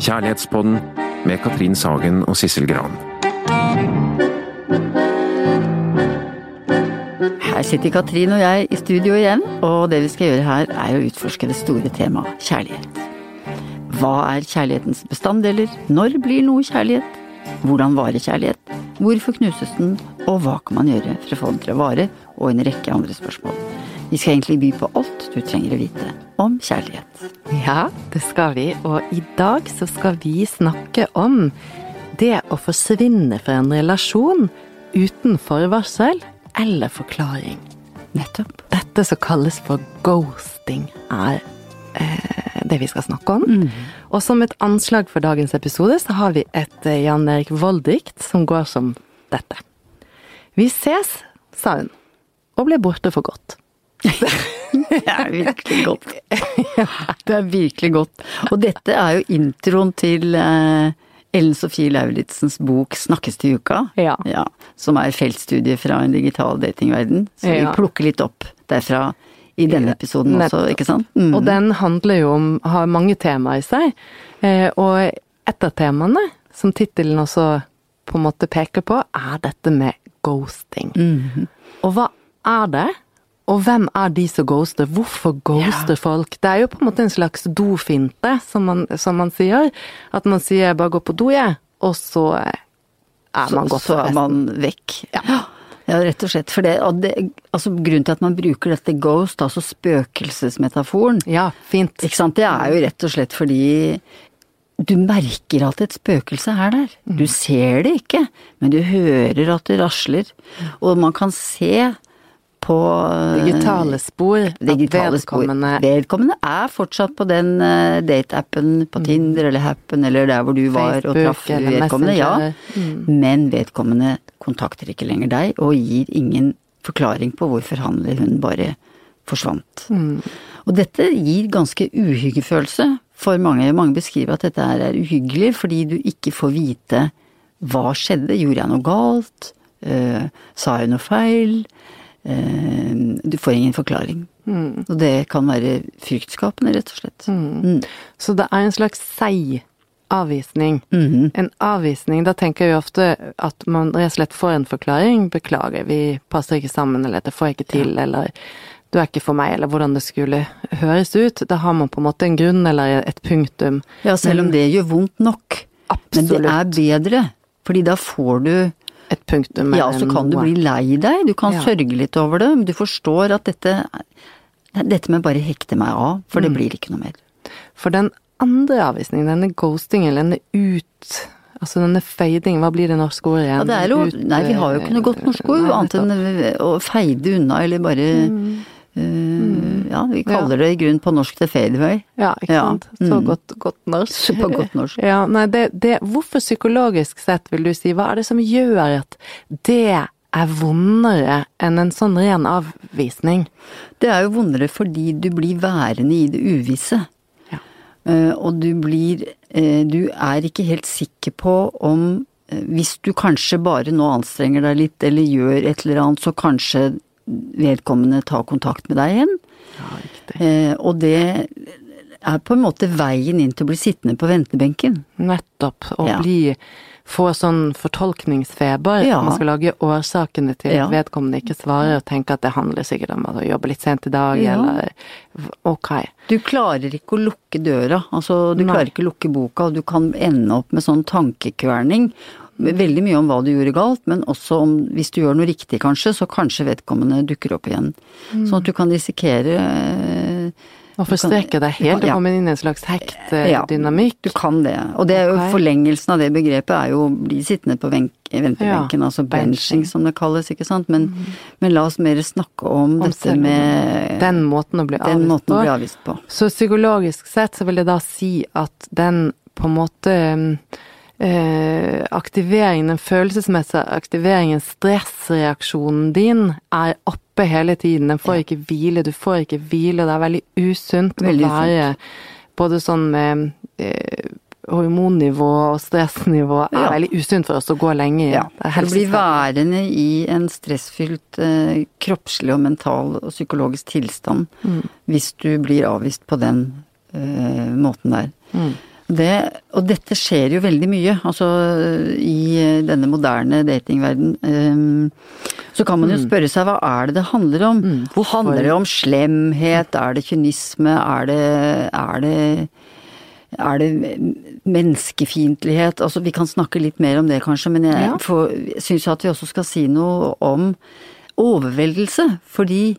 Kjærlighetspodden med Katrin Sagen og Sissel Gran. Her sitter Katrin og jeg i studio igjen, og det vi skal gjøre her er å utforske det store temaet kjærlighet. Hva er kjærlighetens bestanddeler? Når blir noe kjærlighet? Hvordan varer kjærlighet? Hvorfor knuses den? Og hva kan man gjøre for å få den til å vare? Og en rekke andre spørsmål. Vi skal egentlig by på alt du trenger å vite om kjærlighet. Ja, det skal vi. Og i dag så skal vi snakke om det å forsvinne fra en relasjon uten forvarsel eller forklaring. Nettopp. Dette som kalles for ghosting, er eh, det vi skal snakke om. Mm. Og som et anslag for dagens episode, så har vi et eh, Jan Erik Vold-dikt som går som dette. Vi ses, sa hun, og ble borte for godt. Det er virkelig godt. Det er virkelig godt. Og dette er jo introen til eh, Ellen Sofie Lauritzens bok 'Snakkes til uka', Ja. som er feltstudie fra en digital datingverden. Så vi plukker litt opp derfra i denne episoden også, ikke sant? Mm. Og den handler jo om har mange temaer i seg. Eh, og et av temaene, som tittelen også på en måte peker på, er dette med ghosting. Mm. Og hva er det? Og hvem er de som ghoster? Hvorfor ghoster folk? Det er jo på en måte en slags dofinte, som man, som man sier. At man sier 'bare gå på do, jeg', og så er man så, gått så er man vekk. Ja. ja, rett og slett. For det, det altså Grunnen til at man bruker dette ghost, altså spøkelsesmetaforen, Ja, fint. ikke sant, det er jo rett og slett fordi du merker at et spøkelse er der. Du ser det ikke, men du hører at det rasler. Og man kan se på Digitale spor. at vedkommende. spor. vedkommende er fortsatt på den uh, dateappen på Tinder eller Happen eller der hvor du var og Mm. Traff vedkommende. Ja. Mm. Men vedkommende kontakter ikke lenger deg og gir ingen forklaring på hvorfor han eller hun bare forsvant. Mm. Og dette gir ganske uhyggefølelse for mange. Mange beskriver at dette er uhyggelig fordi du ikke får vite hva skjedde. Gjorde jeg noe galt? uh, sa jeg noe feil? Eh, du får ingen forklaring. Mm. Og det kan være fryktskapende, rett og slett. Mm. Så det er en slags seig avvisning. -hmm. En avvisning, da tenker jeg jo ofte at man rett og slett får en forklaring. Beklager, vi passer ikke sammen, eller det får jeg ikke til, eller du er ikke for meg, eller hvordan det skulle høres ut. Da har man på en måte en grunn eller et punktum. Ja, selv om det gjør vondt nok. Men det er bedre, fordi da får du Et punktum. Ja, så kan du bli lei deg, du kan Ja. sørge litt over det, men du forstår at dette Dette med bare hekte meg av, for Mm. det blir ikke noe mer. For den andre avvisningen, denne ghostingen, denne ut... Altså denne fading, hva blir det norske ordet igjen? Ja, det er jo Nei, vi har jo ikke noe godt norsk ord, annet enn å feide unna, eller bare Mm. Eh, Ja, vi kaller det i grunnen på norsk det fadeaway. Ja, ikke Ja, sant. Så mm. godt, godt norsk. På godt norsk. Ja, nei, det, det, hvorfor psykologisk sett, vil du si, hva er det som gjør at det er vondere enn en sånn ren avvisning? Det er jo vondere fordi du blir værende i det uvisse. Ja. Eh, og du blir eh, Du er ikke helt sikker på om Hvis du kanskje bare nå anstrenger deg litt, eller gjør et eller annet, så kanskje vedkommende tar kontakt med deg igjen. Ja. Eh, og det er på en måte veien inn til å bli sittende på ventebenken. Nettopp. Å Ja. bli Få sånn fortolkningsfeber. Ja. Man skal lage årsakene til at vedkommende ikke svarer, og tenke at det handler sikkert om å jobbe litt sent i dag, eller ok. Du klarer ikke å lukke døra, altså du Nei. klarer ikke å lukke boka, og du kan ende opp med sånn tankekverning. Veldig mye om hva du gjorde galt, men også om hvis du gjør noe riktig kanskje, så kanskje vedkommende dukker opp igjen. Sånn at du kan risikere eh, kan- forstreke deg helt og komme inn i en slags hektdynamikk. Du kan det. Og det er jo forlengelsen av det begrepet er jo å bli sittende på ventebenken, Ja, altså benching. som det kalles, ikke sant. Men, men la oss mer snakke om, Om dette med Den måten å bli avvist på. bli avvist på. Så psykologisk sett så vil det da si at den på en måte eh, aktiveringen, den følelsesmessige aktiveringen, stressreaksjonen din, er oppe hele tiden. Den får ikke hvile, du får ikke hvile, det er veldig usunt Veldig å være både sånn med eh, hormonnivå og stressnivå er Ja. veldig usunt for oss å gå lenge i. Ja, Det å bli værende i en stressfylt eh, kroppslig og mental og psykologisk tilstand Mm. hvis du blir avvist på den eh, måten der. Mm. Det, og dette skjer jo veldig mye, altså i denne moderne datingverden. Um, så kan man jo spørre seg hva er det det handler om? Mm, handler det om slemhet? Er det kynisme? Er det, er det er det menneskefiendtlighet? Altså, vi kan snakke litt mer om det kanskje, men jeg Ja. syns at vi også skal si noe om overveldelse. Fordi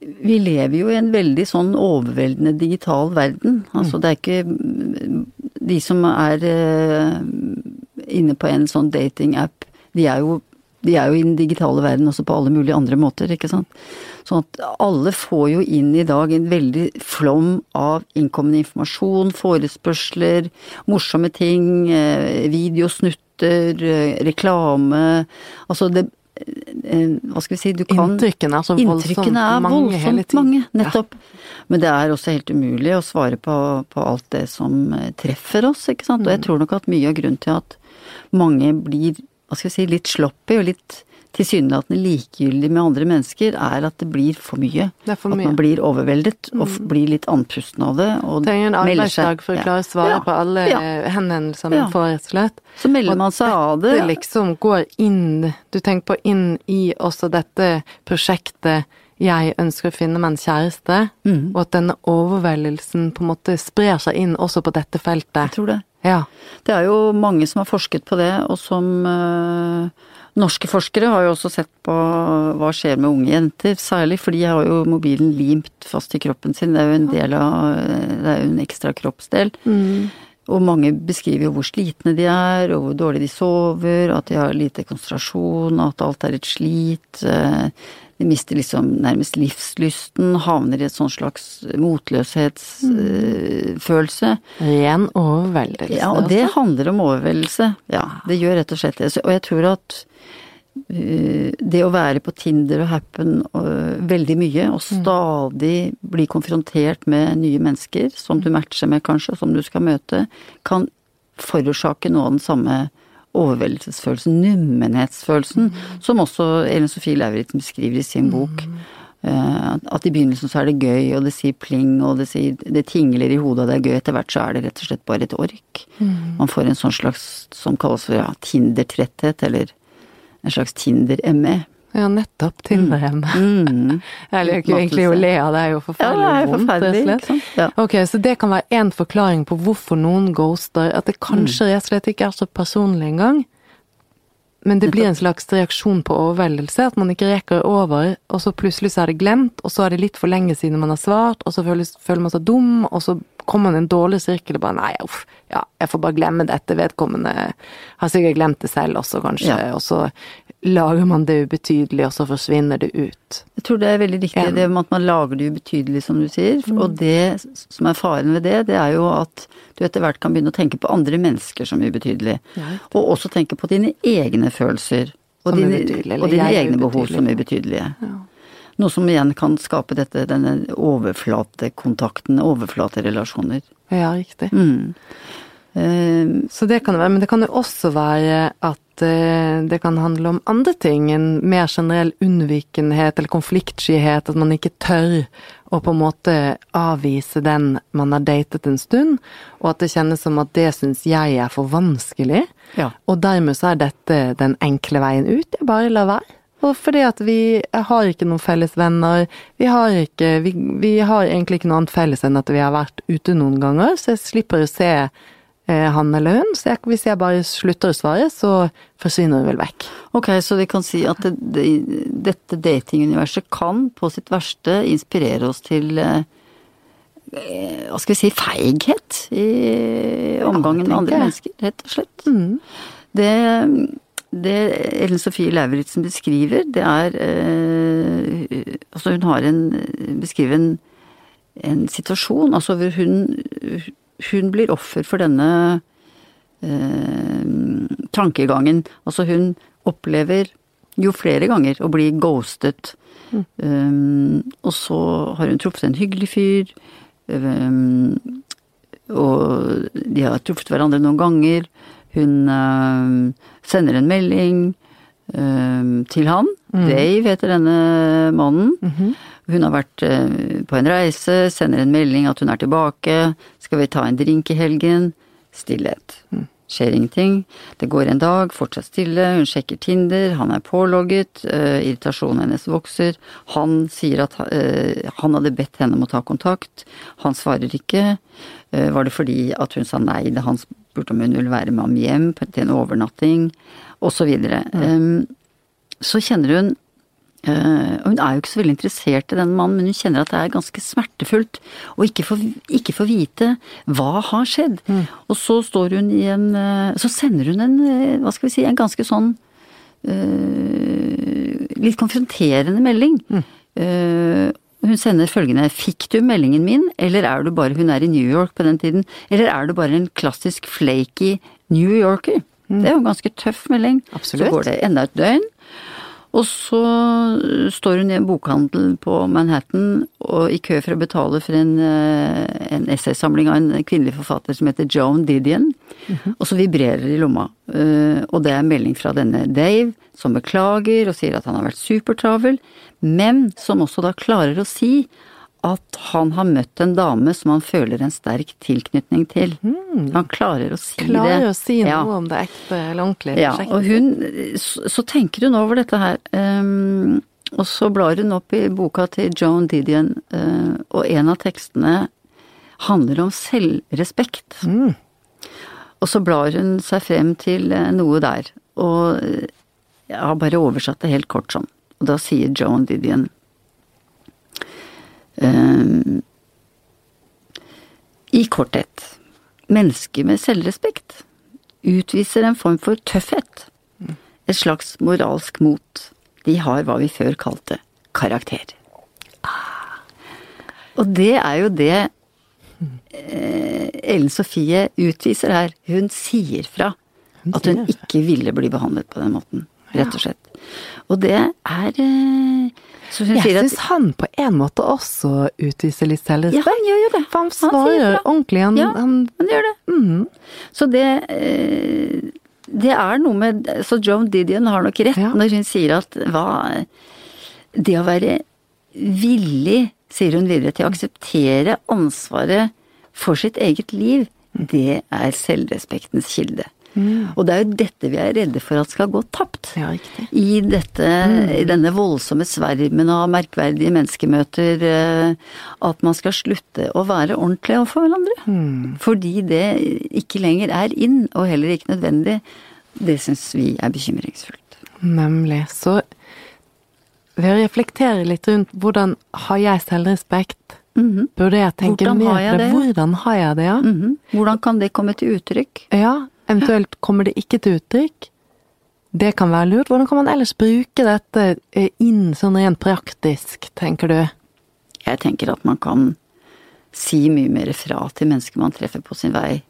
vi lever jo i en veldig sånn overveldende digital verden. Altså det er ikke De som er eh, inne på en sånn datingapp, de er jo de er jo i den digitale verden også på alle mulige andre måter, ikke sant. Sånn at alle får jo inn i dag en veldig flom av innkommende informasjon, forespørsler, morsomme ting, eh, videosnutter, eh, reklame. Altså det Hva skal vi si, du kan Inntrykkene er så voldsomt mange hele tiden. mange, nettopp. Men det er også helt umulig å svare på, på alt det som eh, treffer oss, ikke sant. Og Mm. jeg tror nok at mye av grunnen til at mange blir, hva skal vi si, litt sloppy og litt tilsynelatende likegyldig med andre mennesker, er at det blir for mye. Det for mye. At man blir overveldet og blir litt andpusten av det. Og Trenger en arbeidsdag for å klare å svare Ja. på alle Ja. henvendelser man Ja. får, rett og slett. Så melder man seg av det. Det liksom går inn Du tenker på inn i også dette prosjektet jeg ønsker å finne meg en kjæreste, mm. og at denne overveldelsen på en måte sprer seg inn også på dette feltet. Jeg tror det. Ja. Det er jo mange som har forsket på det, og som øh, Norske forskere har jo også sett på hva skjer med unge jenter, særlig, for de har jo mobilen limt fast i kroppen sin. Det er jo en del av Det er jo en ekstra kroppsdel. Og mange beskriver jo hvor slitne de er, og hvor dårlig de sover, at de har lite konsentrasjon, at alt er et slit. De mister liksom nærmest livslysten, havner i et sånn slags motløshetsfølelse. Ren overveldelse. Ja, og det altså. handler om overveldelse. Ja, det gjør rett og slett det. Og jeg tror at uh, det å være på Tinder og Happen uh, veldig mye, og stadig bli konfrontert med nye mennesker som du matcher med kanskje, og som du skal møte, kan forårsake noe av den samme overveldelsesfølelsen, nummenhetsfølelsen, som også Ellen Sofie Lauritzen beskriver i sin bok. Eh, At i begynnelsen så er det gøy, og det sier pling, og det, sier, det tingler i hodet, og det er gøy. Etter hvert så er det rett og slett bare et ork. Man får en sånn slags, som kalles for ja, Tinder-tretthet, eller en slags Tinder-ME. Ja, nettopp. Tinder-hjemme. Mm. Jeg liker jo egentlig å le av det, er jo forferdelig ja, vondt, rett og slett. Ja. Ok, så det kan være én forklaring på hvorfor noen ghoster. At det kanskje rett og slett ikke er så personlig engang. Men det blir en slags reaksjon på overveldelse. At man ikke rekker over, og så plutselig så er det glemt, og så er det litt for lenge siden man har svart, og så føler, føler man seg dum, og så kommer man i en dårlig sirkel og bare nei, uff, ja, jeg får bare glemme dette. Vedkommende har sikkert glemt det selv også, kanskje. Ja. Og så lager man det ubetydelig, og så forsvinner det ut. Jeg tror det er veldig riktig, det med at man lager det ubetydelig, som du sier. Og det som er faren ved det, det er jo at du etter hvert kan begynne å tenke på andre mennesker som ubetydelig. Ja, og også tenke på dine egne følelser. Og Som dine, ubetydelige, og dine egne behov som ubetydelige. Noe som igjen kan skape dette, denne overflatekontakten, overflaterelasjoner. Ja, riktig. Mm. Eh, Så det kan det være, men det kan jo også være at eh, det kan handle om andre ting. En mer generell unnvikenhet eller konfliktskyhet, at man ikke tør å på en måte avvise den man har datet en stund, og at det kjennes som at det syns jeg er for vanskelig. Ja. Og dermed så er dette den enkle veien ut. Jeg bare lar være. Og fordi at vi har ikke noen felles venner, vi har ikke vi, vi har egentlig ikke noe annet felles enn at vi har vært ute noen ganger, så jeg slipper å se han eller hun. Så jeg, hvis jeg bare slutter å svare, så forsvinner hun vel vekk. Ok, så vi kan si at det, det, dette datinguniverset kan på sitt verste inspirere oss til eh, eh, hva skal vi si, feighet i omgangen med andre jeg. mennesker, rett og slett. Det, det Ellen Sofie Lauritzen beskriver, det er eh, Altså hun har en beskriver en, en situasjon altså hvor hun, hun blir offer for denne eh, tankegangen. Altså hun opplever jo flere ganger å bli ghostet. Um, og så har hun truffet en hyggelig fyr. Um, og de har truffet hverandre noen ganger. Hun um, sender en melding til han. Dave heter denne mannen. Hun har vært eh, på en reise, sender en melding at hun er tilbake. Skal vi ta en drink i helgen? Stillhet. Skjer ingenting. Det går en dag, fortsatt stille. Hun sjekker Tinder, han er pålogget. eh, irritasjonen hennes vokser. Han sier at eh, han hadde bedt henne om å ta kontakt. Han svarer ikke. Var det fordi at hun sa nei da han spurte om hun ville være med ham hjem på- til en overnatting, Og så videre. Mm. så kjenner hun og Hun er jo ikke så veldig interessert i den mannen, men hun kjenner at det er ganske smertefullt å ikke få, ikke få vite hva har skjedd. Og så står hun i en eh, Så sender hun en, eh, hva skal vi si, en ganske sånn eh, litt konfronterende melding. Eh, hun sender følgende Fikk du meldingen min, eller er du bare Hun er i New York på den tiden. Eller er du bare en klassisk flaky New Yorker? Det er jo en ganske tøff melding. Absolutt. Så går det enda et døgn. Og så står hun i en bokhandel på Manhattan og i kø for å betale for en, eh, en essaysamling av en kvinnelig forfatter som heter Joan Didion. Og så vibrerer det i lomma. Eh, Og det er en melding fra denne Dave som beklager og sier at han har vært supertravel, men som også da klarer å si at han har møtt en dame som han føler en sterk tilknytning til. Han klarer å si det. Klarer å si noe Ja. om det ekte eller ordentlige Ja, prosjektet. og hun så, så tenker hun over dette her. um, og så blar hun opp i boka til Joan Didion, uh, og en av tekstene handler om selvrespekt. Mm. Og så blar hun seg frem til eh, noe der, og eh, jeg har bare oversatt det helt kort sånn. Og da sier Joan Didion I korthet. Mennesker med selvrespekt utviser en form for tøffhet. Et slags moralsk mot. De har hva vi før kalte karakter. Og det er jo det eh, Ellen Sofie utviser her. Hun sier fra at hun ikke ville bli behandlet på den måten. Rett og slett. Og det er eh, Jeg sier at han på en måte også utviser litt Ja, han gjør jo det. For han svarer han ordentlig. Han, Ja. han Han gjør det. mhm. Så det eh, Det er noe med Så Joan Didion har nok rett Ja. når hun sier at hva Det å være villig, sier hun videre, til å akseptere ansvaret for sitt eget liv, det er selvrespektens kilde. Og det er jo dette vi er redde for at skal gå tapt. Ja. I, dette, I denne voldsomme svermen av merkverdige menneskemøter. eh, At man skal slutte å være ordentlig overfor hverandre. Fordi det ikke lenger er inn, og heller ikke nødvendig. Det syns vi er bekymringsfullt. Nemlig. Så ved å reflektere litt rundt hvordan har jeg selvrespekt? Burde jeg tenke Hvordan mer har på det? Hvordan har jeg det, ja? Mhm. Hvordan kan det komme til uttrykk? Ja, eventuelt kommer det ikke til uttrykk. Det kan være lurt. Hvordan kan man ellers bruke dette eh, inn sånn rent praktisk, tenker du? Jeg tenker at man kan si mye mer fra til mennesker man treffer på sin vei,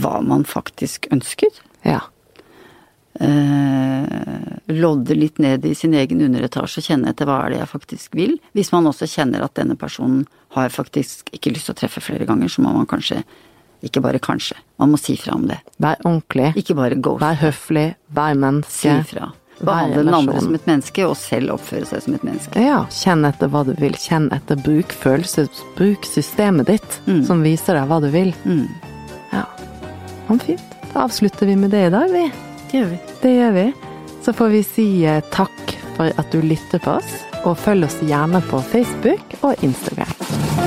hva man faktisk ønsker. Ja. eh, lodde litt ned i sin egen underetasje og kjenne etter hva er det jeg faktisk vil. Hvis man også kjenner at denne personen har faktisk ikke lyst til å treffe flere ganger, så må man kanskje ikke bare kanskje, man må si fra om det. Vær ordentlig. Ikke bare ghost. Vær høflig. Vær menneske. Si fra. Vær Behandle den andre som et menneske, og selv oppføre seg som et menneske. Ja, kjenn etter hva du vil. Kjenn etter bruk følelses... Bruk systemet ditt, som viser deg hva du vil. Mm. Ja. Men fint. Da avslutter vi med det i dag, vi. Det gjør vi. Det gjør vi. Så får vi si eh, takk for at du lytter på oss, og følg oss gjerne på Facebook og Instagram.